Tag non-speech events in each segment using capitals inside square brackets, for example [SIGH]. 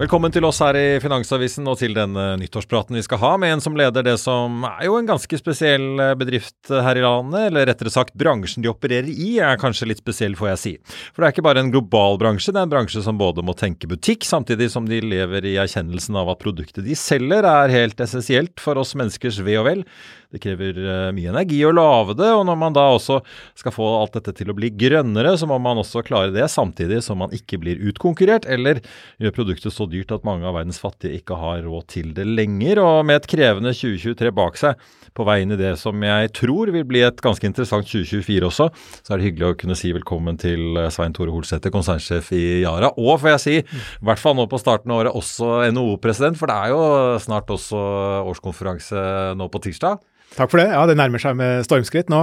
Velkommen til oss her i Finansavisen og til den nyttårspraten vi skal ha med en som leder det som er jo en ganske spesiell bedrift her i landet, eller rettere sagt bransjen de opererer i er kanskje litt spesiell, får jeg si. For det er ikke bare en global bransje, det er en bransje som både må tenke butikk, samtidig som de lever i erkjennelsen av at produktet de selger er helt essensielt for oss menneskers ve og vel. Det krever mye energi å lage det, og når man da også skal få alt dette til å bli grønnere, så må man også klare det samtidig som man ikke blir utkonkurrert eller gjør produktet så dyrt at mange av verdens fattige ikke har råd til det lenger. Og med et krevende 2023 bak seg, på vei inn i det som jeg tror vil bli et ganske interessant 2024 også, så er det hyggelig å kunne si velkommen til Svein Tore Holsæter, konsernsjef i Yara. Og får jeg si, i hvert fall nå på starten av året, også NHO-president, for det er jo snart også årskonferanse nå på tirsdag. Takk for det. Ja, Det nærmer seg med stormskritt nå.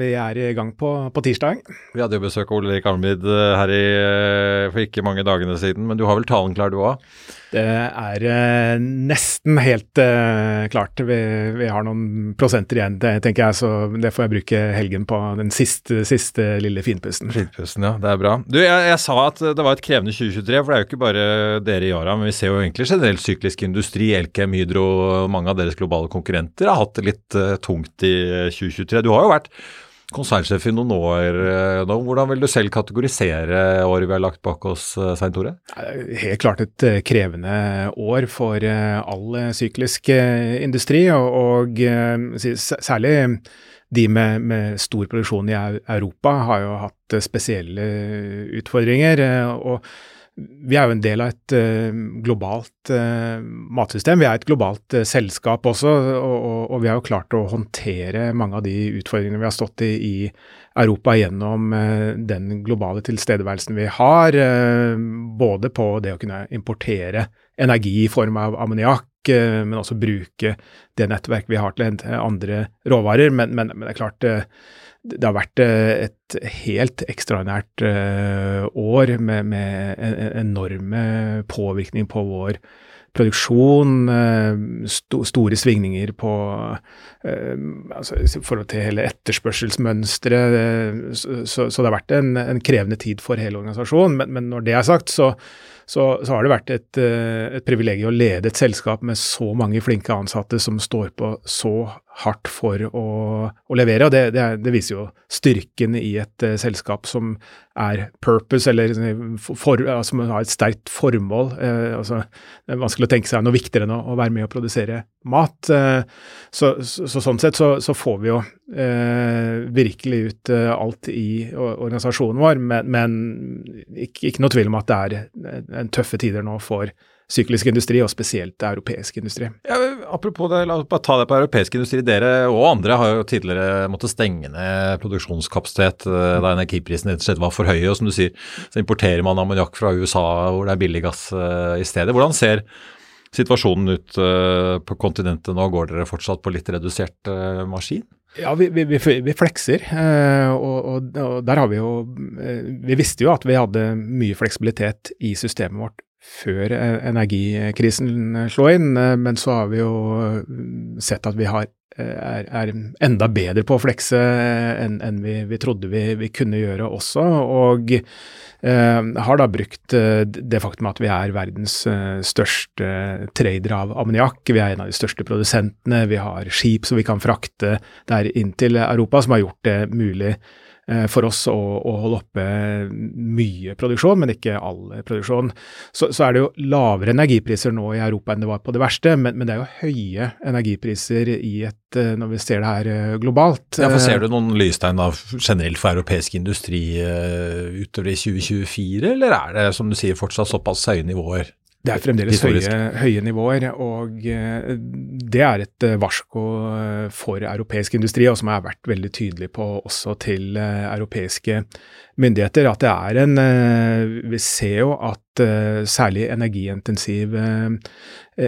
Vi er i gang på, på tirsdag. Vi hadde jo besøk av Ole Erik Almid her i, for ikke mange dagene siden, men du har vel talen klar du òg? Det er eh, nesten helt eh, klart. Vi, vi, har noen prosenter igjen, det, tenker jeg, så det får jeg bruke helgen på. Den siste, siste lille finpusten. Finpusten, ja. Det er bra. Du, jeg, jeg, sa at det var et krevende 2023, for det er jo ikke bare dere i Yara, men vi ser jo egentlig generelt syklisk industri. Elkem, Hydro, mange av deres globale konkurrenter har hatt det litt uh, tungt i 2023. Du har jo vært konsernsjef i noen år nå. Hvordan vil du selv kategorisere året vi har lagt bak oss, Svein Tore? Helt klart et krevende år for all syklisk industri, og særlig de med, med, stor produksjon i Europa har jo hatt spesielle utfordringer. og vi er jo en del av et uh, globalt uh, matsystem. Vi er et globalt uh, selskap også, og, og, og, vi har jo klart å håndtere mange av de utfordringene vi har stått i i Europa gjennom den globale tilstedeværelsen vi har. både på det å kunne importere energi i form av ammoniakk, men også bruke det nettverket vi har til andre råvarer. Men, men, men det er klart det har vært eh, et helt ekstraordinært eh, år med, med enorme påvirkning på vår produksjon, eh, store svingninger på altså, i forhold til hele etterspørselsmønsteret. Så, så, det har vært en, en, krevende tid for hele organisasjonen. Men, men når det er sagt, så, så, så, har det vært et, et privilegium å lede et selskap med så mange flinke ansatte som står på så hardt for å, å levere. og det, det, det, viser jo styrken i et uh, selskap som er purpose, eller for, altså, som har et sterkt formål. Uh, altså, det er vanskelig å tenke seg noe viktigere enn å, å være med og produsere mat. Uh, så, så, så, sånn sett så, så, får vi jo virkelig ut alt i organisasjonen vår, men, men ikke, ikke, noe tvil om at det er en tøffe tider nå for syklisk industri, og spesielt europeisk industri. Ja, apropos det, la oss bare ta det på europeisk industri. Dere og andre har jo tidligere måttet stenge ned produksjonskapasitet eh, da energiprisen rett og slett var for høye. og som du sier, Så importerer man ammoniakk fra USA hvor det er billig gass uh, i stedet. Hvordan ser situasjonen ut uh, på kontinentet nå? Går dere fortsatt på litt redusert maskin? Ja, vi, vi, vi flekser. Og, og, og, der har vi jo Vi visste jo at vi hadde mye fleksibilitet i systemet vårt før energikrisen slo inn, men så har vi jo sett at vi har er, er, enda bedre på å flekse enn en vi, vi, trodde vi, vi, kunne gjøre også. Og eh, har da brukt eh, det faktum at vi er verdens eh, største trader av ammoniakk. Vi er en av de største produsentene. Vi har skip som vi kan frakte der inn til Europa, som har gjort det mulig Eh, for oss å, å, holde oppe mye produksjon, men ikke all produksjon. Så, så, er det jo lavere energipriser nå i Europa enn det var på det verste, men, men det er jo høye energipriser i et, eh, når vi ser det her eh, globalt. Ja, for Ser du noen lystegn av generelt for europeisk industri utover i 2024, eller er det som du sier fortsatt såpass høye nivåer? Det er fremdeles høye, høye, nivåer, og eh, det er et eh, varsko eh, for europeisk industri, og som har vært veldig tydelig på også til europeiske myndigheter, at det er en Vi ser jo at særlig energiintensiv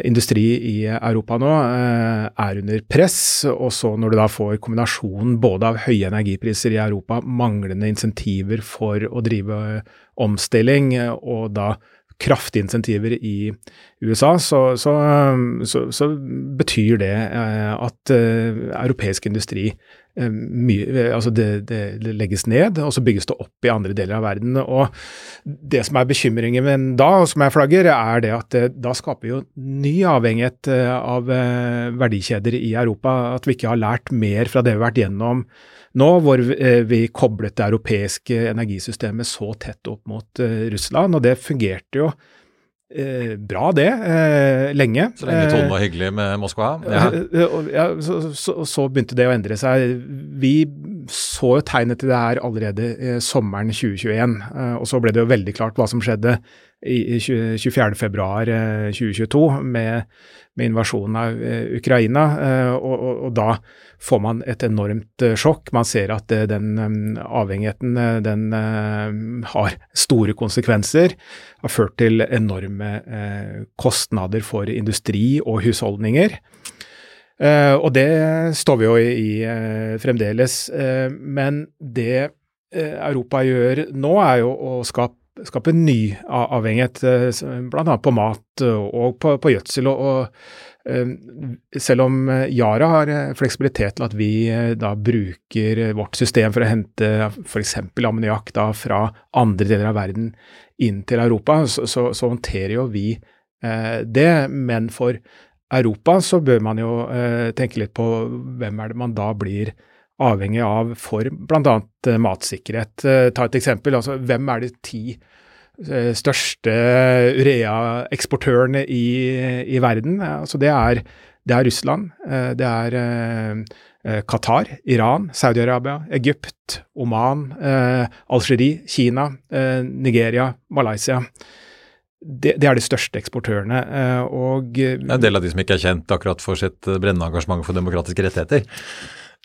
industri i Europa nå er under press, og så når du da får kombinasjonen både av høye energipriser i Europa, manglende insentiver for å drive omstilling, og da kraftige insentiver i USA, så, så, så, så betyr det eh, at eh, europeisk industri eh, mye, altså det, det, det, legges ned, og så bygges det opp i andre deler av verden. Og Det som er bekymringen da, og som jeg flagger, er det at da skaper jo ny avhengighet av verdikjeder i Europa. At vi ikke har lært mer fra det vi har vært gjennom nå, hvor eh, vi koblet det europeiske energisystemet så tett opp mot eh, Russland. Og det fungerte jo eh, bra, det, lenge. Så lenge tonen var hyggelig med Moskva? Ja. ja så, så, så, begynte det å endre seg. Vi så jo tegnet til det her allerede sommeren 2021, og så ble det jo veldig klart hva som skjedde 24.2.2022 med, med invasjonen av Ukraina. Og, og, og da får man et enormt eh, sjokk. Man ser at eh, den eh, avhengigheten den har store konsekvenser. Har ført til enorme kostnader for industri og husholdninger. Og det står vi jo i fremdeles. Men det Europa gjør nå, er jo å skape skape ny avhengighet, bl.a. på mat og på, på gjødsel. Og, og, Ehm, selv om eh, Yara har eh, fleksibilitet til at vi eh, da bruker vårt system for å hente f.eks. ammoniakk fra andre deler av verden inn til Europa, så, så, så håndterer jo vi eh, det. Men for Europa så bør man jo eh, tenke litt på hvem er det man da blir avhengig av for bl.a. matsikkerhet. Eh, ta et eksempel. altså Hvem er de ti Eh, største urea-eksportørene i, i, verden. Altså det, er, det er Russland, eh, det er eh, Qatar, Iran, Saudi-Arabia, Egypt, Oman, Algerie, Kina, Nigeria, Malaysia. Det, det, er de største eksportørene. og Det er en del av de som ikke er kjent akkurat for sitt brennende engasjement for demokratiske rettigheter?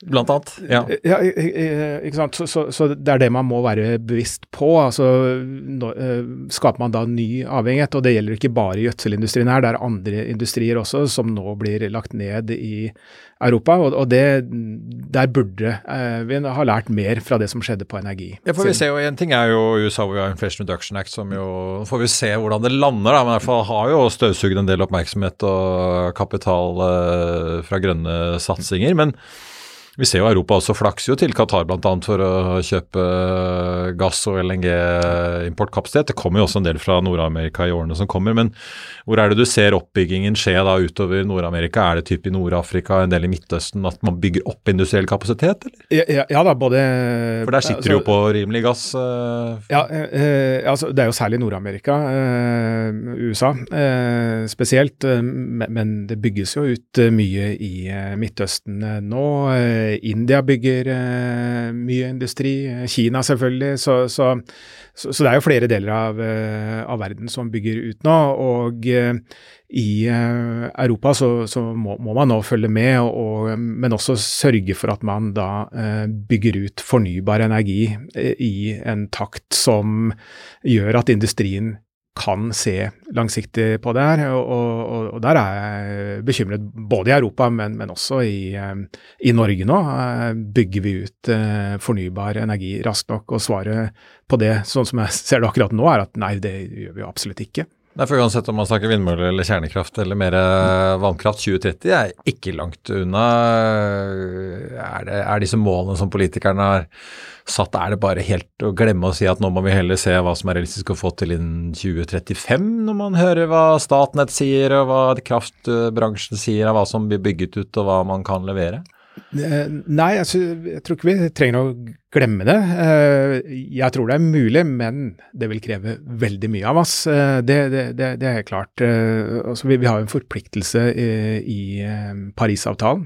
Blant annet. Ja. ja ikke sant. Så, så, så, det er det man må være bevisst på. Altså, nå, uh, skaper man da ny avhengighet, og det gjelder ikke bare gjødselindustrien her, det er andre industrier også som nå blir lagt ned i Europa. Og, og det, der burde eh, vi ha lært mer fra det som skjedde på energi. Ja, for vi ser jo, En ting er jo USA hvor vi har Inflation Reduction Act, som jo får vi se hvordan det lander. da, Men i hvert fall har jo støvsugd en del oppmerksomhet og kapital eh, fra grønne satsinger. men vi ser jo Europa også flakser jo til Qatar bl.a. for å kjøpe gass- og LNG-importkapasitet. Det kommer jo også en del fra Nord-Amerika i årene som kommer. Men hvor er det du ser oppbyggingen skje da utover Nord-Amerika? Er det type i Nord-Afrika, en del i Midtøsten, at man bygger opp industriell kapasitet, eller? Ja, ja da, både For der sitter altså, du jo på rimelig gass? Uh, ja, uh, altså det er jo særlig Nord-Amerika, uh, USA spesielt. men det bygges jo ut mye i Midtøsten nå. India bygger eh, mye industri, Kina selvfølgelig. Så, så, så, så, det er jo flere deler av, eh, av, verden som bygger ut nå. Og eh, i eh, Europa så, må, må, man nå følge med, og, men også sørge for at man da eh, bygger ut fornybar energi eh, i en takt som gjør at industrien kan se langsiktig på det her. Og, og, og der er jeg bekymret, både i Europa, men, men også i, i, Norge nå. Bygger vi ut fornybar energi raskt nok? Og svaret på det, sånn som jeg ser det akkurat nå, er at nei, det gjør vi absolutt ikke. Nei, for Uansett om man snakker vindmøller eller kjernekraft eller mer eh, vannkraft, 2030 er ikke langt unna. Er, det, er disse målene som politikerne har satt, er det bare helt å glemme å si at nå må vi heller se hva som er realistisk å få til innen 2035, når man hører hva Statnett sier og hva kraftbransjen sier av hva som blir bygget ut og hva man kan levere? Eh, nei, altså, jeg tror ikke vi trenger å glemme det. Eh, jeg tror det er mulig, men det vil kreve veldig mye av oss. Eh, det, det, det, er klart. Altså, vi, vi, har en forpliktelse i, i Parisavtalen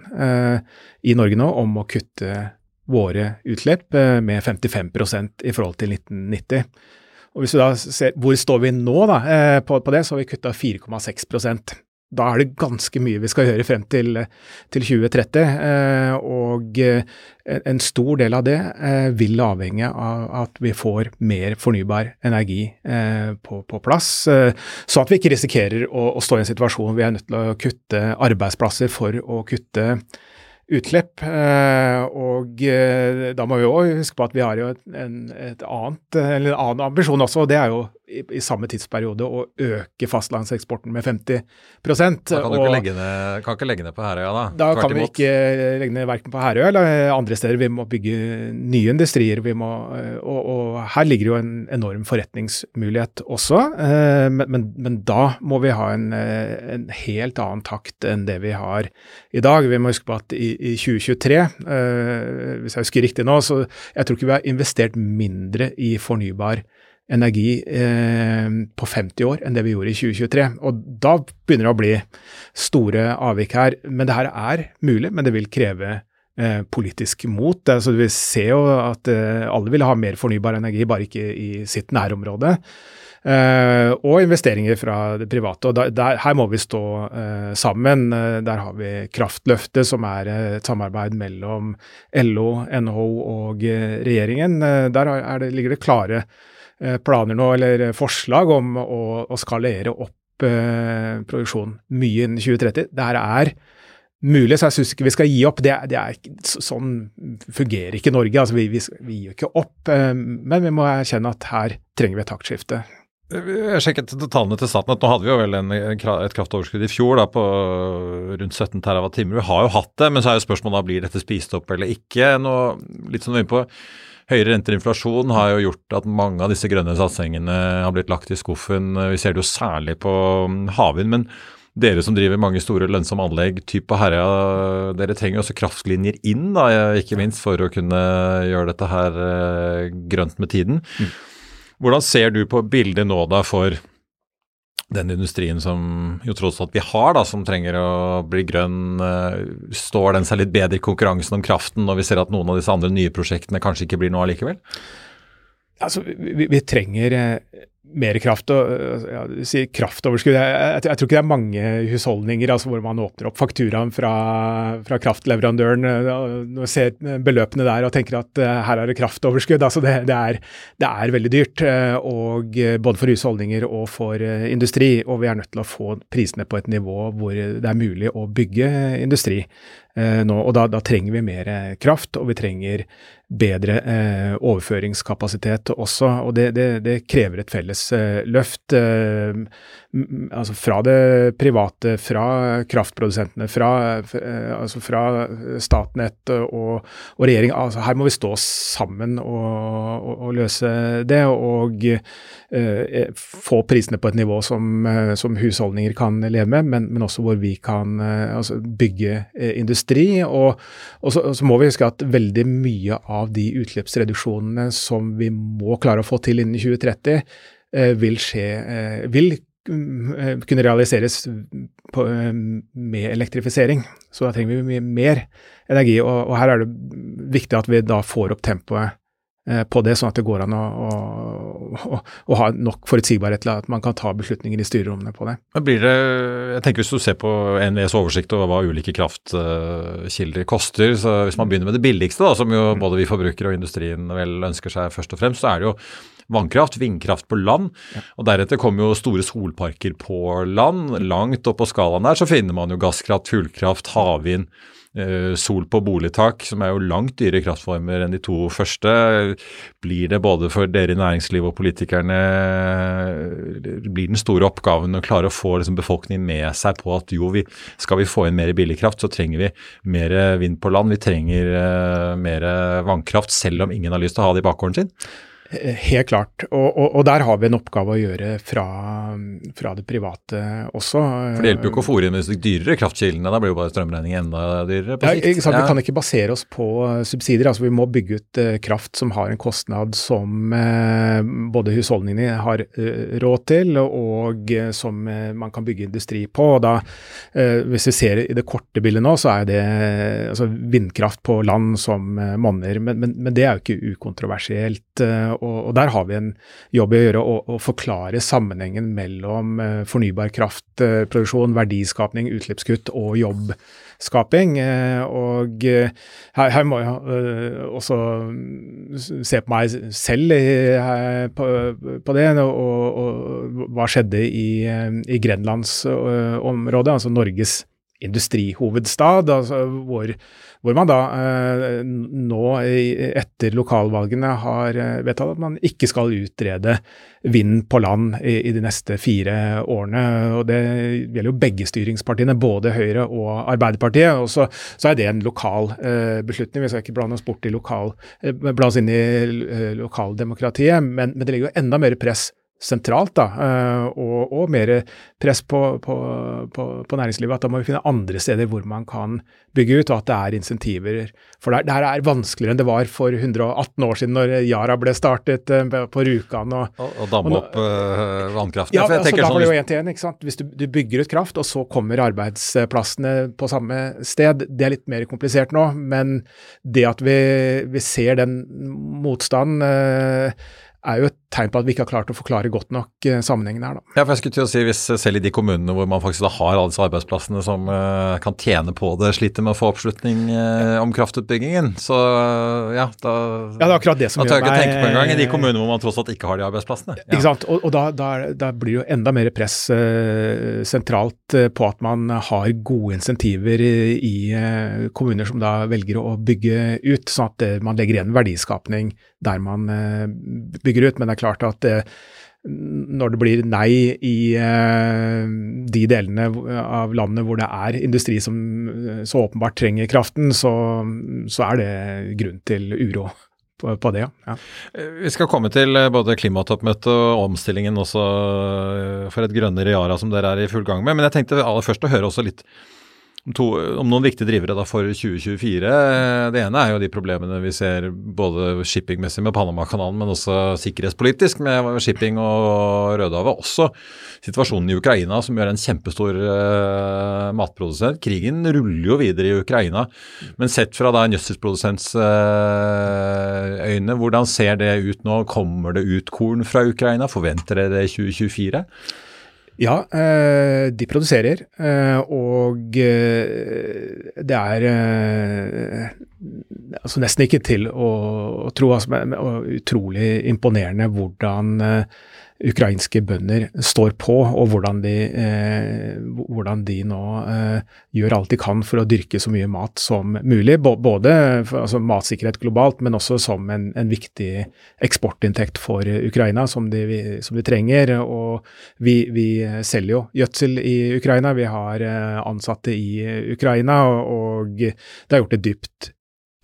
i Norge nå om å kutte våre utslipp med 55% i forhold til 1990. Og hvis du da ser, Hvor står vi nå da, på, på det, så har vi kutta 4,6 da er det ganske mye vi skal gjøre frem til, til 2030. Eh, og eh, en stor del av det eh, vil avhenge av at vi får mer fornybar energi på, på plass. Så at vi ikke risikerer å, å stå i en situasjon hvor vi er nødt til å kutte arbeidsplasser for å kutte utslipp. Og da må vi òg huske på at vi har jo en, et annet, en annen ambisjon også, og det er jo i, i, samme tidsperiode å øke fastlandseksporten med 50 Da kan du ikke legge ned, kan ikke legge ned på Herøya, da? Da kan vi ikke legge ned verken på Herøya eller andre steder. Vi må bygge nye industrier. Må, og, og, her ligger jo en enorm forretningsmulighet også. Eh, men, men, men da må vi ha en, eh, en, helt annen takt enn det vi har i dag. Vi må huske på at i, i 2023, eh, hvis jeg husker riktig nå, så jeg tror ikke vi har investert mindre i fornybar energi energi eh, på 50 år enn det vi gjorde i 2023. Og da begynner det å bli store avvik her. Men det her er mulig, men det vil kreve eh, politisk mot. Altså, vi ser jo at eh, alle vil ha mer fornybar energi, bare ikke i sitt nærområde. Uh, og investeringer fra det private. og der, der, Her må vi stå uh, sammen. Uh, der har vi Kraftløftet, som er et samarbeid mellom LO, NHO og regjeringen. der det, ligger det klare Eh, planer nå, eller forslag om å, å skalere opp eh, produksjonen mye innen 2030. Det er mulig, så jeg syns ikke vi skal gi opp. Det, det er, sånn fungerer ikke Norge. altså Vi, vi, vi gir ikke opp, eh, men vi må erkjenne at her trenger vi et taktskifte. Jeg sjekket tallene til Statnett. Nå hadde vi jo vel en, et kraftoverskudd i fjor da, på rundt 17 TWh. Vi har jo hatt det, men så er jo spørsmålet da blir dette spist opp eller ikke. Nå, litt sånn på Høyere renter og inflasjon har jo gjort at mange av disse grønne satsingene har blitt lagt i skuffen. Vi ser det jo særlig på mm, havvind. men dere som driver mange store lønnsomme anlegg, type på Herøya, dere trenger også kraftlinjer inn, da, ikke minst for å kunne gjøre dette her eh, grønt med tiden. Mm. Hvordan ser du på bildet nå da for den industrien som jo tross alt vi har, da, som trenger å bli grønn, eh, står den seg litt bedre i konkurransen om kraften når vi ser at noen av disse andre nye prosjektene kanskje ikke blir noe allikevel? Altså, vi, vi trenger eh, mer kraft og ja, si kraftoverskudd. Jeg, jeg, jeg, tror ikke det er mange husholdninger altså, hvor man åpner opp fakturaen fra, fra kraftleverandøren og ser beløpene der og tenker at uh, her er det kraftoverskudd. Altså, det, det, er, det, er, veldig dyrt, og, både for husholdninger og for industri. Og vi er nødt til å få prisene på et nivå hvor det er mulig å bygge industri nå. Og da, da trenger vi mer kraft, og vi trenger bedre eh, overføringskapasitet også. og Det, det, det krever et felles eh, løft. Eh, altså fra det private, fra kraftprodusentene, fra, eh, altså fra Statnett og, og regjering. Altså her må vi stå sammen og, og, og løse det, og eh, få prisene på et nivå som, eh, som husholdninger kan leve med, men, men, også hvor vi kan altså bygge industri. Og, så, og så må vi huske at veldig mye av de utslippsreduksjonene som vi må klare å få til innen 2030, vil, skje, vil Eh, kunne realiseres på, eh, med elektrifisering. Så da trenger vi mye mer energi, og, og, her er det viktig at vi da får opp tempoet eh, på det, sånn at det går an å, å ha nok forutsigbarhet til at man kan ta beslutninger i styrerommene på det. Blir det, jeg tenker Hvis du ser på NVEs oversikt over hva ulike kraftkilder koster, så hvis man begynner med det billigste, da, som jo mm. både vi forbrukere og industrien vel ønsker seg først og fremst, så er det jo vannkraft, vindkraft på land. Ja. Og deretter kommer jo store solparker på land. Langt opp på skalaen der så finner man jo gasskraft, fullkraft, havvind. Eh, sol på boligtak, som er jo langt dyrere kraftformer enn de to første. Blir det både for dere i næringslivet og politikerne blir den store oppgaven å klare å få liksom, befolkningen med seg på at jo, vi, skal vi få inn mer billig kraft, så trenger vi mer vind på land. Vi trenger uh, mer vannkraft, selv om ingen har lyst til å ha det i bakgården sin. Eh, helt klart. Og, og, og, der har vi en oppgave å gjøre fra, fra det private også. For Det hjelper jo ikke å fòre inn de dyrere kraftkildene, da blir jo bare strømregningen enda dyrere på sikt. Ja, ja. Vi kan ikke basere oss på subsidier. altså Vi må bygge ut uh, kraft som har en kostnad som uh, både husholdningene har råd til, og som man kan bygge industri på. og da, Hvis vi ser i det korte bildet nå, så er det altså, vindkraft på land som monner. Men, men, men, det er jo ikke ukontroversielt og, der har vi en jobb å gjøre, å, forklare sammenhengen mellom uh, fornybar kraftproduksjon, verdiskapning, utslippskutt og jobbskaping. Uh, og her, her, må jeg også se på meg selv på, på, det, og, og, hva skjedde i, i Grenlandsområdet, altså Norges industrihovedstad, altså hvor, hvor, man da eh, nå etter lokalvalgene har eh, vedtatt at man ikke skal utrede vind på land i, i, de neste fire årene. og Det gjelder jo begge styringspartiene, både Høyre og Arbeiderpartiet. og Så, så er det en lokal eh, beslutning. Vi skal ikke blande oss bort i lokal, eh, blande oss inn i eh, lokaldemokratiet, men, men det ligger jo enda mer press sentralt, da, eh, og, og mer press på, på, på, på, næringslivet. At da må vi finne andre steder hvor man kan bygge ut, og at det er insentiver. For det, her er vanskeligere enn det var for 118 år siden, når Yara ble startet eh, på Rjukan. Og, og, og damme opp uh, vannkraften. Ja, altså, da var det jo én til én. Hvis du, du, bygger ut kraft, og så kommer arbeidsplassene på samme sted, det er litt mer komplisert nå. Men det at vi, vi ser den motstanden uh, er jo et tegn på at vi ikke har klart å forklare godt nok eh, sammenhengen her. Da. Ja, for jeg skulle til å si Hvis selv i de kommunene hvor man faktisk da har alle disse arbeidsplassene som uh, kan tjene på det, sliter med å få oppslutning uh, om kraftutbyggingen, så uh, ja, da, ja, det er akkurat det som da tør jeg ikke tenke på engang i de kommunene hvor man tross alt ikke har de arbeidsplassene. Ja. Ikke sant, Og, og da, da, da, blir det jo enda mer press sentralt på at man har gode insentiver i, i kommuner som da velger å bygge ut, sånn at man legger igjen verdiskapning der man bygger ut. men det er klart at det, når det blir nei i eh, de delene av landet hvor det er industri som eh, så åpenbart trenger kraften, så, så er det grunn til uro. På, på det, ja. Eh, vi skal komme til både klimatoppmøtet og omstillingen også for et grønnere Yara som dere er i full gang med. Men jeg tenkte aller først å høre også litt to, om noen viktige drivere da for 2024. Det ene er jo de problemene vi ser både shippingmessig med Panamakanalen, men også sikkerhetspolitisk med shipping og Rødehavet. Også situasjonen i Ukraina, som gjør en kjempestor uh, matprodusent. Krigen ruller jo videre i Ukraina, men sett fra da en gjødselprodusents uh, øyne, hvordan ser det ut nå? Kommer det ut korn fra Ukraina? Forventer dere det i 2024? Ja, eh, de produserer, eh, og eh, det er altså nesten ikke til å, tro. Altså, utrolig imponerende hvordan ukrainske bønder står på, og hvordan de, eh, hvordan de nå eh, gjør alt de kan for å dyrke så mye mat som mulig. Både for, altså matsikkerhet globalt, men også som en, en viktig eksportinntekt for Ukraina, som de, som de trenger. Og vi, vi, selger jo gjødsel i Ukraina, vi har eh, ansatte i Ukraina, og det har gjort et dypt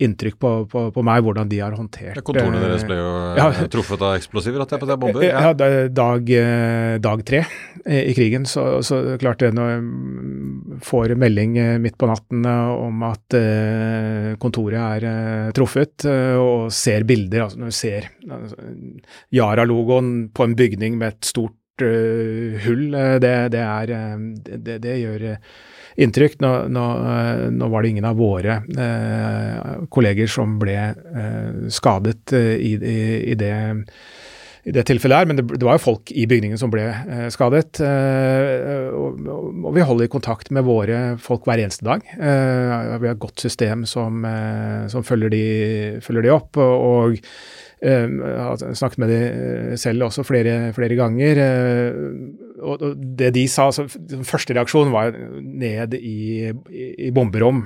inntrykk på, på, på, meg hvordan de har håndtert Kontorene deres ble jo eh, ja, truffet av eksplosiver? at jeg på det bomber? Ja, ja dag, eh, dag, tre i krigen. Så, så klart det når jeg får melding eh, midt på natten om at kontoret er truffet, og ser bilder altså Når du ser altså, Yara-logoen på en bygning med et stort hull, det, det, er, det, det gjør inntrykk. Nå, nå, nå, var det ingen av våre eh, kolleger som ble eh, skadet eh, i, i, i, det, i, det, tilfellet her, men det, det, var jo folk i bygningen som ble eh, skadet. Eh, og, og, vi holder kontakt med våre folk hver eneste dag. Eh, vi har et godt system som, som følger, de, følger, de, opp. og jeg har snakket med de selv også flere, flere ganger. Og det de sa, altså, Første reaksjon var ned i, i, i bomberom.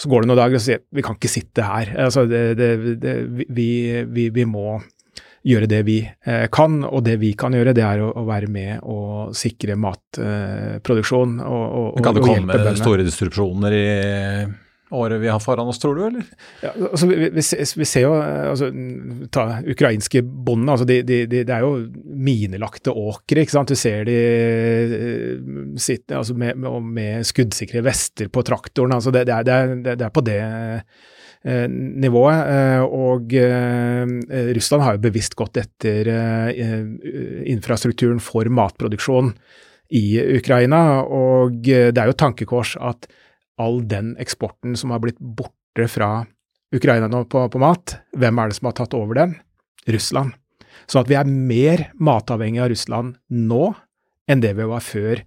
Så går det noen dager og sier vi kan ikke sitte her. Altså, det, det, det, vi, vi, vi, må gjøre det vi eh, kan, og det vi kan gjøre, det er å, å være med og sikre matproduksjon. Eh, og, og, kan det komme store distrupsjoner i året vi har foran oss, tror du, eller? Ja, altså, vi, vi, vi, ser jo altså, ta ukrainske bonden, altså, de, de, de, det er jo minelagte åkre. ikke sant? Du ser de sitte altså, med, med, skuddsikre vester på traktoren. altså Det, det, er, det, det er, på det eh, nivået. Eh, og eh, Russland har jo bevisst gått etter eh, infrastrukturen for matproduksjon i Ukraina, og det er jo tankekors at all den eksporten som har blitt borte fra Ukraina nå på, på, mat, hvem er det som har tatt over den? Russland. Så at vi er mer matavhengig av Russland nå enn det vi var før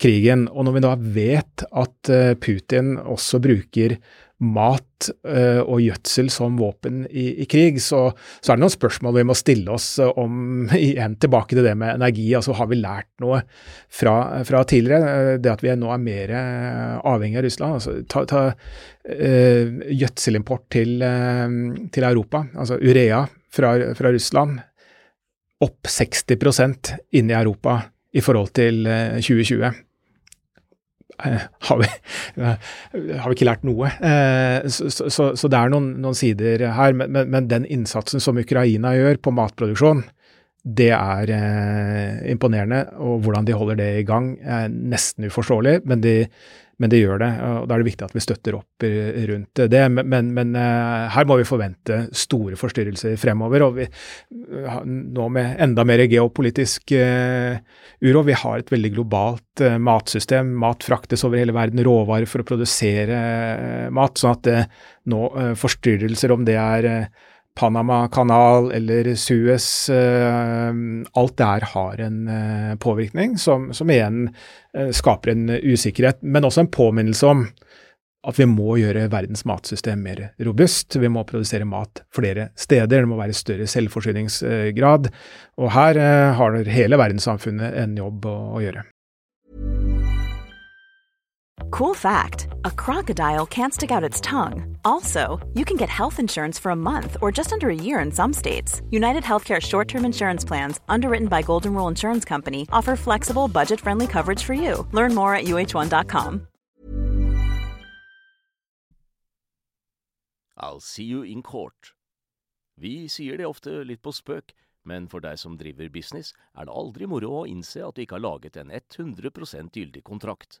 krigen. Og når vi da vet at eh, Putin også bruker mat uh, og gjødsel som våpen i, i krig, så, så, er det noen spørsmål vi må stille oss uh, om [LAUGHS] igjen tilbake til det med energi. altså Har vi lært noe fra, fra tidligere? Uh, det at vi nå er mer avhengig av Russland. altså Ta, ta gjødselimport til, til, Europa, altså urea fra, fra Russland, opp 60% inne i Europa i forhold til 2020. Har vi, har vi, ikke lært noe. Eh, så, så, så det er noen, noen sider her. Men, men, men, den innsatsen som Ukraina gjør på matproduksjon, det er eh, imponerende. Og hvordan de holder det i gang, er nesten uforståelig. Men de, men det gjør det, og da er det viktig at vi støtter opp rundt det. Men, men uh, her må vi forvente store forstyrrelser fremover. Og vi, uh, nå med enda mer geopolitisk uh, uro. Vi har et veldig globalt matsystem. Mat fraktes over hele verden, råvarer for å produsere mat. sånn at nå forstyrrelser, om det er Panama-kanal eller Suez, eh, alt der har en eh, påvirkning som, som igjen eh, skaper en usikkerhet, men også en påminnelse om at vi må gjøre verdens matsystem mer robust. Vi må produsere mat flere steder, det må være større selvforsyningsgrad. Og her har hele verdenssamfunnet en jobb å, å gjøre. Cool fact a crocodile can't stick out its tongue. Also, you can get health insurance for a month or just under a year in some states. United Healthcare short term insurance plans, underwritten by Golden Rule Insurance Company, offer flexible, budget friendly coverage for you. Learn more at uh1.com. I'll see you in court. Vi sier det ofte litt på spøk, men for deg som driver business, er det aldri moro å innse at du ikke har laget en 100 gyldig kontrakt.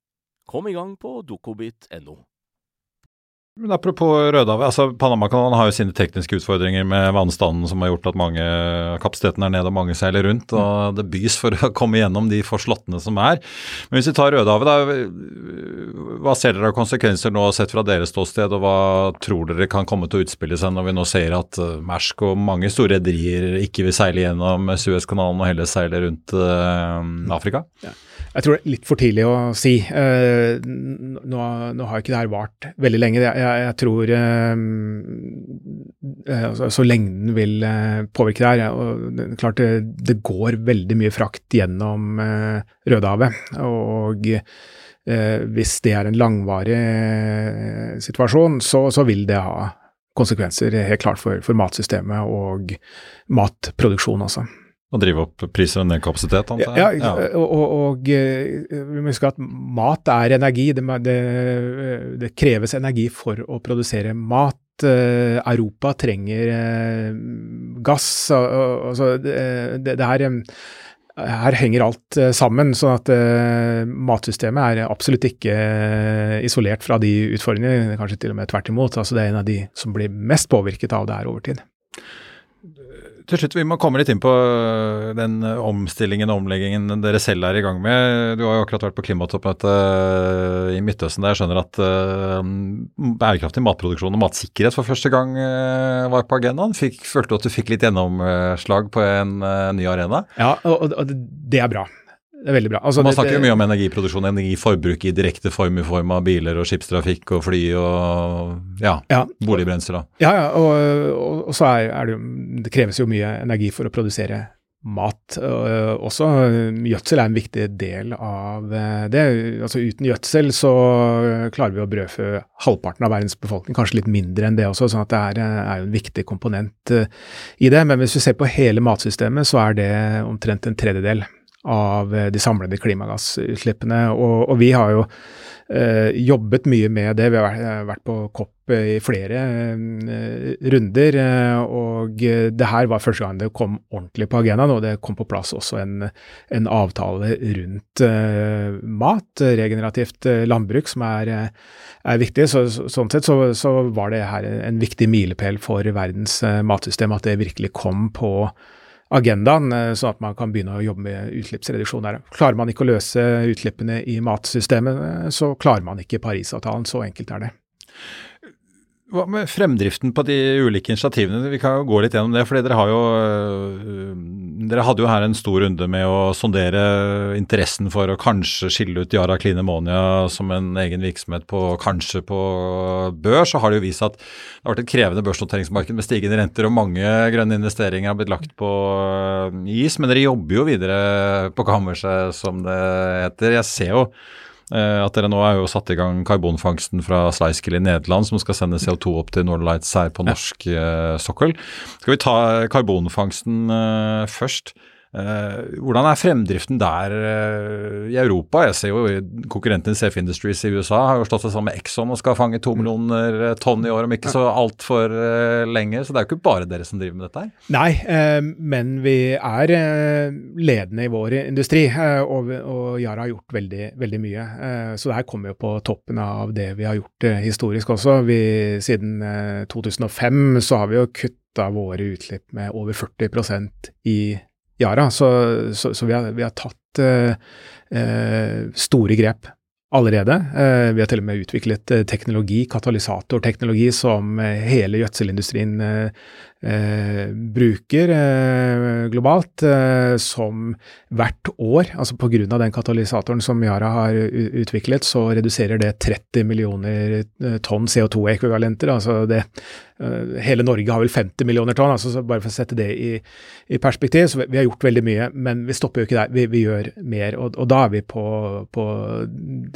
Kom i gang på dokobit.no. Men Apropos Rødhavet, altså Panamakanalen har jo sine tekniske utfordringer med vannstanden som har gjort at mange, kapasiteten er nede og mange seiler rundt. og Det bys for å komme gjennom de forslåttene som er. Men hvis vi tar Rødhavet, da, hva ser dere av konsekvenser nå sett fra deres ståsted, og hva tror dere kan komme til å utspille seg når vi nå ser at uh, Mersk og mange store rederier ikke vil seile gjennom Suezkanalen og heller seile rundt uh, Afrika? Ja. Jeg tror det er litt for tidlig å si. Uh, nå, nå, har ikke det her vart veldig lenge. Jeg, jeg, jeg tror uh, uh, Så lengden vil påvirke det her og det, klart det, det, går veldig mye frakt gjennom Rødehavet. Og hvis det er en langvarig situasjon, så, så, vil det ha konsekvenser helt klart for, for matsystemet og matproduksjon, altså. Å drive opp priser og ned kapasitet, antar jeg? Ja, ja. og, og, og vi må huske at mat er energi. Det, det, det, kreves energi for å produsere mat. Europa trenger gass. Altså, det, det her her henger alt sammen, sånn at uh, matsystemet er absolutt ikke isolert fra de utfordringene, kanskje til og med tvert imot. Altså, det er en av de som blir mest påvirket av det her over tid. Til slutt, Vi må komme litt inn på øh, den øh, omstillingen og omleggingen dere selv er i gang med. Du har jo akkurat vært på klimatoppmøte øh, i Midtøsten der jeg skjønner at bærekraftig matproduksjon og matsikkerhet for første gang var på agendaen. Fikk, følte du at du fikk litt gjennomslag på en ny arena? Ja, og det er bra. Det er veldig bra. Altså, Man snakker jo mye om energiproduksjon, energiforbruk i direkte form i form av biler og skipstrafikk og fly og ja, ja. boligbrensel. Ja, ja og, og, og, så er, er det jo Det kreves jo mye energi for å produsere mat. Og, også gjødsel er en viktig del av eh, det. Altså Uten gjødsel så klarer vi å brødfø halvparten av verdens befolkning, kanskje litt mindre enn det også, sånn at det er, er en viktig komponent eh, i det. Men hvis vi ser på hele matsystemet, så er det omtrent en tredjedel av eh, de samlede klimagassutslippene. Og, og vi har jo eh, jobbet mye med det. Vi har vært, vært på COP i flere eh, runder. Eh, og det her var første gang det kom ordentlig på agendaen, og det kom på plass også en, en avtale rundt eh, mat, regenerativt eh, landbruk, som er, er viktig. Så, sånn sett så, så, var det her en viktig milepæl for verdens matsystem, at det virkelig kom på agendaen, eh, sånn at man kan begynne å jobbe med utslippsreduksjon der. Klarer man ikke å løse utslippene i matsystemet, eh, så klarer man ikke Parisavtalen. Så enkelt er det. Hva med fremdriften på de ulike initiativene? Vi kan jo gå litt gjennom det. fordi Dere øh, dere hadde jo her en stor runde med å sondere interessen for å kanskje skille ut Yara Clean Ammonia som en egen virksomhet på kanskje på børs. Så har det jo vist at det har vært et krevende børsnoteringsmarked med stigende renter og mange grønne investeringer har blitt lagt på øh, is. Men dere jobber jo videre på kammerset, som det heter. Jeg ser jo Eh, at dere nå er jo satt i gang karbonfangsten fra Sluiskil i Nederland, som skal sende CO2 opp til Northern Lights her på norsk ja. sokkel. Skal vi ta karbonfangsten eh, først? Eh, hvordan er fremdriften der eh, i Europa? Jeg ser jo konkurrenten Safe Industries i USA har jo slått seg sammen med Exxon og skal fange to millioner eh, tonn i år om ikke så altfor lenge. Så det er jo ikke bare dere som driver med dette her? Nei, men vi er ledende i vår industri, og, Yara har gjort veldig, veldig mye. Så det her kommer jo på toppen av det vi har gjort historisk også. Vi, siden 2005 så har vi jo kutta våre utslipp med over 40% i Yara. Så, så, så vi, har, vi, har, tatt eh, eh, store grep allerede. Eh, vi har til og med utviklet eh, teknologi, katalysatorteknologi, som eh, hele gjødselindustrien eh, bruker globalt, som hvert år, altså pga. den katalysatoren som Yara har utviklet, så reduserer det 30 millioner tonn CO2-ekvivalenter. altså det Eh, hele Norge har vel 50 millioner tonn, altså bare for å sette det i, i, perspektiv. så Vi har gjort veldig mye, men vi stopper jo ikke der. Vi, vi gjør mer. Og, og, da er vi på, på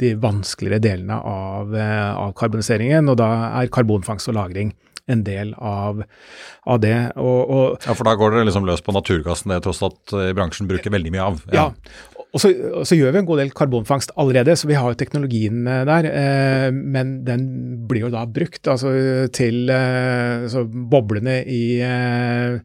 de vanskeligere delene av, eh, karboniseringen, og da er karbonfangst og -lagring en del av, av det. Og, og, ja, For da går dere liksom løs på naturgassen, det tross alt eh, bransjen bruker veldig mye av. Ja, ja og så, og så, gjør vi en god del karbonfangst allerede, så vi har jo teknologien eh, der. Eh, men den blir jo da brukt altså, til eh, boblene i, eh,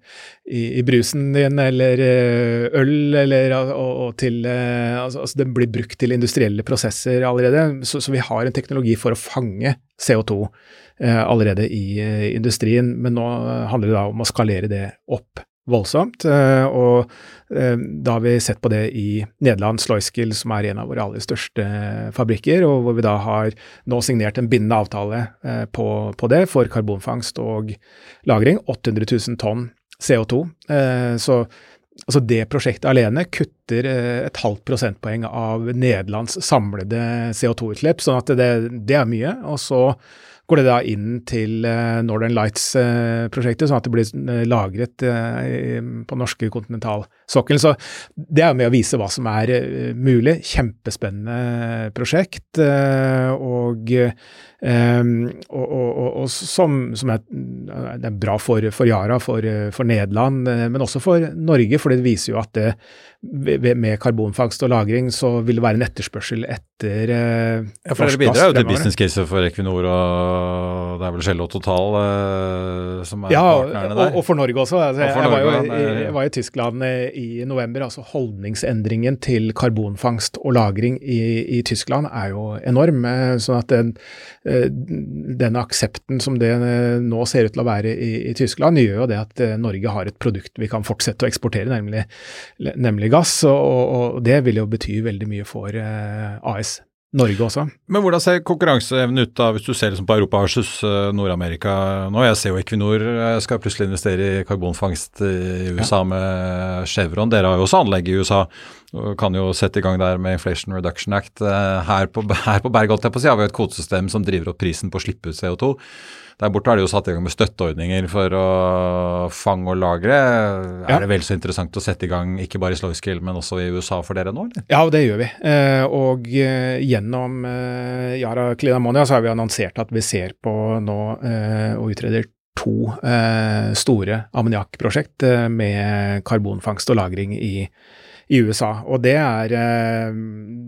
i, i, brusen din, eller eh, øl, eller og, og til altså, altså, Den blir brukt til industrielle prosesser allerede. Så, så vi har en teknologi for å fange CO2 eh, allerede i industrien. Men nå handler det da om å skalere det opp voldsomt. Eh, og eh, da har vi sett på det i Nederland, Sloyskill, som er en av våre aller største fabrikker, og hvor vi da har nå signert en bindende avtale eh, på, på det for karbonfangst og -lagring. 800 000 tonn CO2. Så altså det prosjektet alene kutter et halvt prosentpoeng av Nederlands samlede CO2-utslipp, sånn at det, det er mye. Og så går det da inn til uh, Northern Lights-prosjektet, uh, sånn at det blir uh, lagret på norske kontinentalsokkelen. Så det er jo med å vise hva som er mulig. Kjempespennende prosjekt. og, og, og, og som, som, er, det er bra for, for Yara, for, for, Nederland, men også for Norge. For det viser jo at det, med karbonfangst og -lagring så vil det være en etterspørsel etter ja, for det bidrar jo til business case for Equinor, og det er vel Shell og Total eh, som er ja, partnerne der? Ja, og for Norge også. Altså, for jeg, Norge, var jo, jeg, jeg var i Tyskland i november. altså Holdningsendringen til karbonfangst og -lagring i, i Tyskland er jo enorm. sånn at den, den aksepten som det nå ser ut til å være i, i, Tyskland, gjør jo det at Norge har et produkt vi kan fortsette å eksportere, nemlig, nemlig gass. Og, og, det vil jo bety veldig mye for AS. Norge også. Men hvordan ser konkurranseevnen ut da, hvis du ser liksom på Europa versus Nord-Amerika nå? Jeg ser jo Equinor skal plutselig investere i karbonfangst i USA ja. med Chevron. Dere har jo også anlegg i USA kan jo sette i gang der med Inflation Reduction Act. Her på, her på Berg har vi et kvotesystem som driver opp prisen på å slippe ut CO2. Der borte er det jo satt i gang med støtteordninger for å fange og lagre. Er det vel så interessant å sette i gang ikke bare i Sluiskill, men også i USA for dere nå? eller? Ja, det gjør vi. Eh, og eh, gjennom eh, Yara Clean Ammonia så har vi annonsert at vi ser på nå og utreder to eh, store ammoniakkprosjekt eh, med karbonfangst og -lagring i i USA. Og det er eh,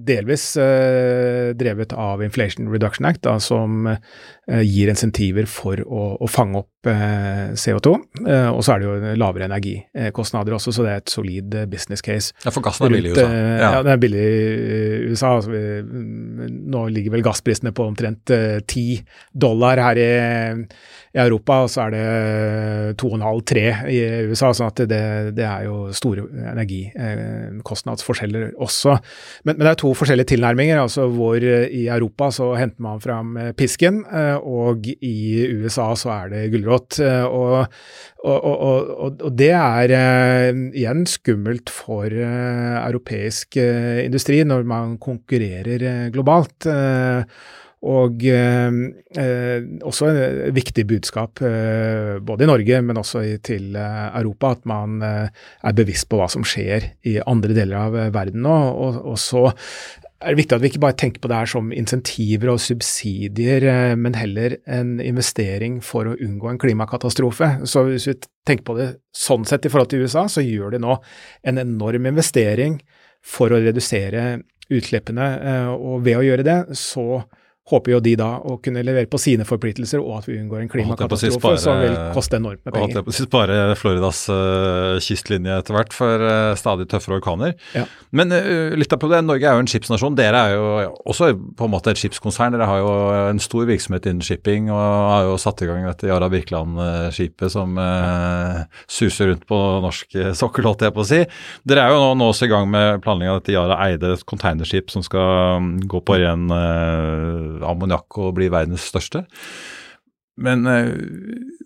delvis eh, drevet av Inflation Reduction Act, da, som eh, gir insentiver for å, å fange opp CO2. Eh, og så er det jo lavere energikostnader også, så det er et solid eh, business case. Ja, For gassen er billig i USA? Ja. ja, den er billig i USA. Altså, nå ligger vel gassprisene på omtrent ti dollar her i i Europa, og så er det 2,5-3 i USA. sånn at det, det er jo store energikostnadsforskjeller eh, også. Men, men, det er to forskjellige tilnærminger. altså hvor I Europa så henter man fram eh, pisken, eh, og i USA så er det gulrot. Og, og, og, og, det er igjen skummelt for europeisk industri når man konkurrerer globalt. Og eh, eh, også et viktig budskap eh, både i Norge, men også i, til eh, Europa, at man eh, er bevisst på hva som skjer i andre deler av eh, verden nå. Og, og, så er det viktig at vi ikke bare tenker på det her som insentiver og subsidier, men heller en investering for å unngå en klimakatastrofe. Så hvis vi tenker på det sånn sett i forhold til USA, så gjør de nå en enorm investering for å redusere utslippene, og ved å gjøre det, så håper jo de da å kunne levere på sine forpliktelser, og at vi unngår en klimakatastrofe som vil koste enormt med penger. Holdt spare Floridas uh, kystlinje etter hvert for uh, stadig tøffere orkaner. Ja. Men uh, litt av det, Norge er jo en skipsnasjon. Dere er jo også på en måte et skipskonsern. Dere har jo en stor virksomhet innen shipping og har jo satt i gang dette Yara Birkeland-skipet som suser rundt på norsk sokkel, holdt jeg på å si. Dere er jo nå, nå også i gang med planlegging av dette Yara Eide, et containerskip som skal um, gå på ren ammoniakk og bli verdens største. Men eh,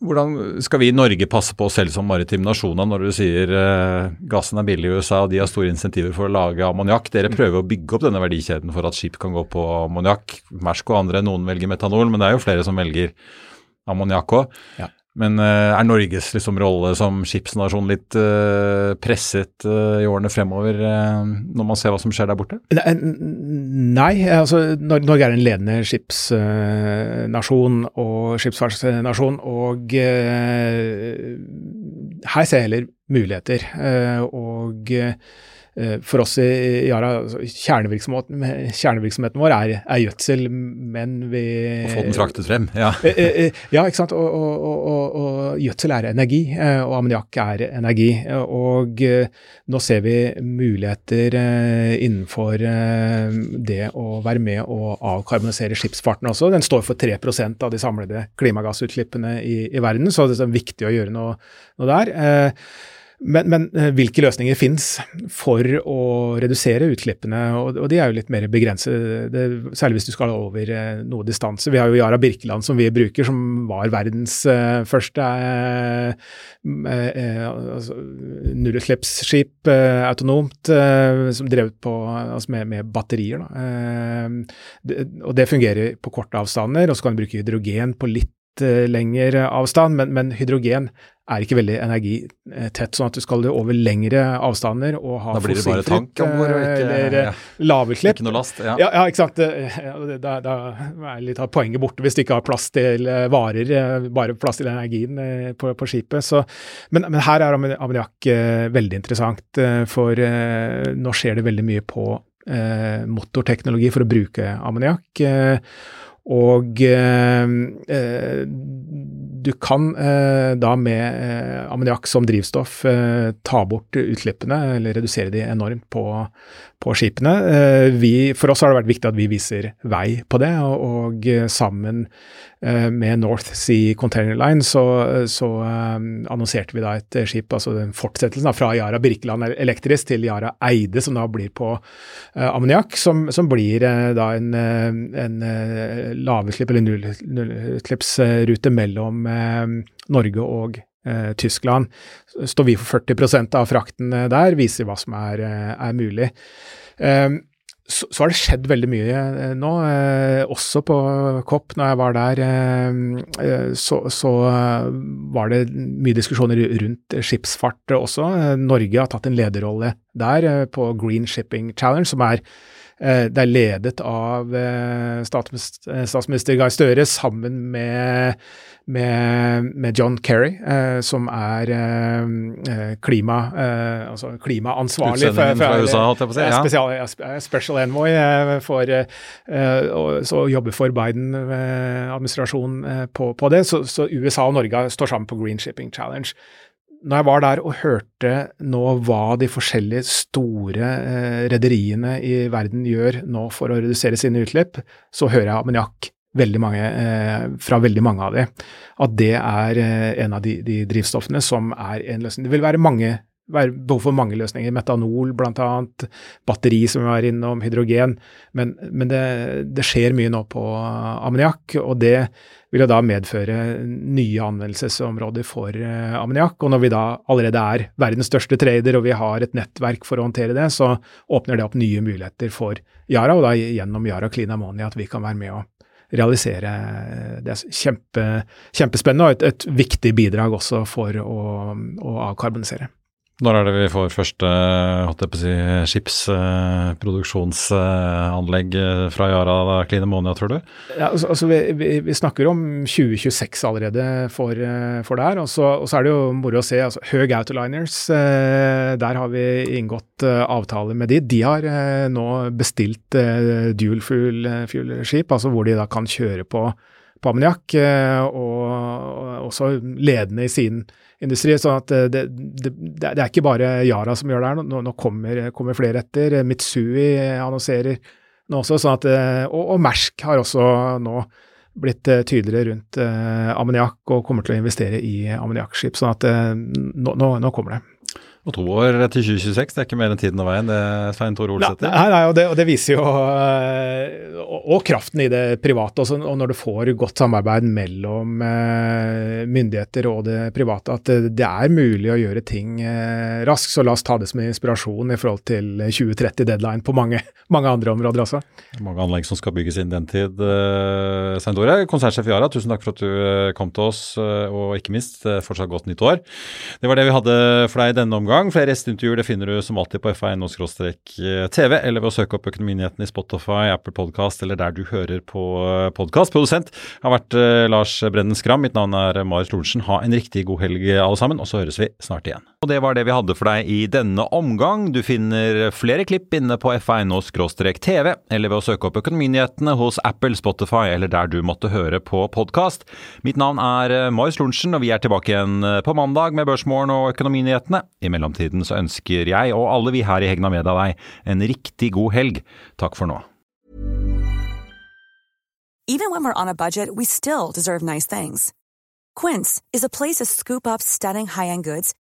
hvordan skal vi i Norge passe på oss selv som maritim nasjon når du sier eh, gassen er billig i USA og de har store insentiver for å lage ammoniakk? Dere prøver å bygge opp denne verdikjeden for at skip kan gå på ammoniakk. Mersk og andre, noen velger metanol, men det er jo flere som velger ammoniakk òg. Ja. Men uh, er Norges liksom, rolle som skipsnasjon litt uh, presset uh, i årene fremover, når man ser hva som skjer der borte? Nei, altså Norge er en ledende skipsnasjon og skipsfartsnasjon. Og her ser jeg heller muligheter. og Eh, for oss i Yara, altså, kjernevirksomheten, kjernevirksomheten, vår er, er, gjødsel, men vi Å få den fraktet frem, ja. Eh, eh, ja, ikke sant. Og, og, og, og gjødsel er energi, og ammoniakk er energi. Og nå ser vi muligheter innenfor det å være med og avkarbonisere skipsfarten også. Den står for 3% av de samlede klimagassutslippene i, i verden, så det er viktig å gjøre noe, noe der. Men, men, eh, hvilke løsninger finnes for å redusere utslippene? Og, og de er jo litt mer begrenset, særlig hvis du skal over eh, noe distanse. Vi har jo Yara Birkeland som vi bruker, som var verdens uh, første uh, uh, altså, nullutslippsskip autonomt, som drevet på, altså med, med, batterier. Det, og det fungerer på korte avstander. Og så kan du bruke hydrogen på litt lengre avstand, men, men hydrogen er ikke veldig energitett, sånn at du skal over lengre avstander og ha ikke eller ja. lavutslipp. Ikke noe last. Ja. Ja, ja, ikke sant. Da, da er litt av poenget borte hvis du ikke har plass til eh, varer, eh, bare plass til energien eh, på, på skipet. Så, men, men, her er ammoniakk veldig interessant, for nå skjer det veldig mye på motorteknologi for å bruke ammoniakk. Og eh, du kan eh, da med eh, ammoniakk som drivstoff eh, ta bort utslippene, eller redusere de enormt på, på skipene. Vi, for oss har det vært viktig at vi viser vei på det, og, og sammen med North Sea Container Line så, så annonserte vi da et skip, altså den fortsettelsen da, fra Yara Birkeland Elektris til Yara Eide, som da blir på ammoniakk, som, som, blir da en, en lavutslipp- eller nullutslippsrute mellom Norge og eh, Tyskland. Står vi for 40% av frakten eh, der, viser hva som er, eh, er mulig. Eh, så, har det skjedd veldig mye eh, nå, eh, også på COP. Når jeg var der, så, så, var det mye diskusjoner rundt skipsfart også. Norge har tatt en lederrolle der på Green Shipping Challenge, som er er ledet av statsminister Gahr Støre sammen med med, med John Kerry, eh, som er eh, eh klima, eh, altså klimaansvarlig for, fra USA, holdt jeg på å si. Ja. Spesial, special envoy eh, for å jobbe for Biden-administrasjonen på, på, det. Så, så, USA og Norge står sammen på Green Shipping Challenge. Når jeg var der og hørte nå hva de forskjellige store eh, rederiene i verden gjør nå for å redusere sine utslipp, så hører jeg ammoniakk veldig mange, eh, fra veldig mange av de, at det er eh, en av de, de, drivstoffene som er en løsning. Det vil være mange være behov for mange løsninger. Metanol bl.a., batteri som vi var innom, hydrogen. Men, men det, det, skjer mye nå på ammoniakk, og det vil jo da medføre nye anvendelsesområder for uh, ammoniakk. Og når vi da allerede er verdens største trader og vi har et nettverk for å håndtere det, så åpner det opp nye muligheter for Yara, og da gjennom Yara Clean Ammonia at vi kan være med og realisere. Det er kjempe, kjempespennende og et, et, viktig bidrag også for å, å avkarbonisere. Når er det vi får første si, skipsproduksjonsanlegg eh, fra Yara Clean Klinemonia, tror du? Ja, altså, altså vi, vi, vi, snakker om 2026 allerede for, eh, for det her. Og så, er det jo moro å se. altså Høg Autoliners, eh, der har vi inngått avtaler med de. De har nå bestilt dual fuel-skip, altså hvor de da kan kjøre på, på ammoniakk, og, og også ledende i sin industri. sånn at det, det, det, er ikke bare Yara som gjør det her, nå, nå kommer, kommer, flere etter. Mitsui annonserer nå også, sånn at, og, og Mersk har også nå blitt tydeligere rundt eh, ammoniakk og kommer til å investere i ammoniakkskip. sånn at eh, nå, nå, nå kommer det. Og to år til 2026, det er ikke mer enn tiden og veien, det, Svein Tore Olsæter? Nei, nei og, det, og, det, viser jo eh, og, og, kraften i det private. Også, og når du får godt samarbeid mellom eh, myndigheter og det private, at det, er mulig å gjøre ting eh, raskt. Så la oss ta det som inspirasjon i forhold til 2030-deadline på mange, mange, andre områder også. Mange anlegg som skal bygges inn den tid. Svein Tore, konsernsjef i Yara, tusen takk for at du kom til oss, og ikke minst fortsatt godt nytt år. Det var det vi hadde for deg i denne omgang gang. Flere gjesteintervjuer finner du som alltid på f1.no-tv, eller ved å søke opp Økonominyhetene i Spotify, Apple Podcast eller der du hører på eh, podkast. Produsent har vært uh, Lars Brennen Skram. Mitt navn er Marius Lorentzen. Ha en riktig god helg, alle sammen, og så høres vi snart igjen. Og Det var det vi hadde for deg i denne omgang. Du finner flere klipp inne på f1.no-tv, eller ved å søke opp Økonominyhetene hos Apple, Spotify eller der du måtte høre på podkast. Mitt navn er eh, Marius Lorentzen, og vi er tilbake igjen på mandag med Børsmorgen og Økonominyhetene. I mellomtiden så ønsker jeg og alle vi her i Hegna Media deg en riktig god helg. Takk for nå. Even when we're on a budget, we still deserve nice things. Quince is a place to scoop up stunning high-end goods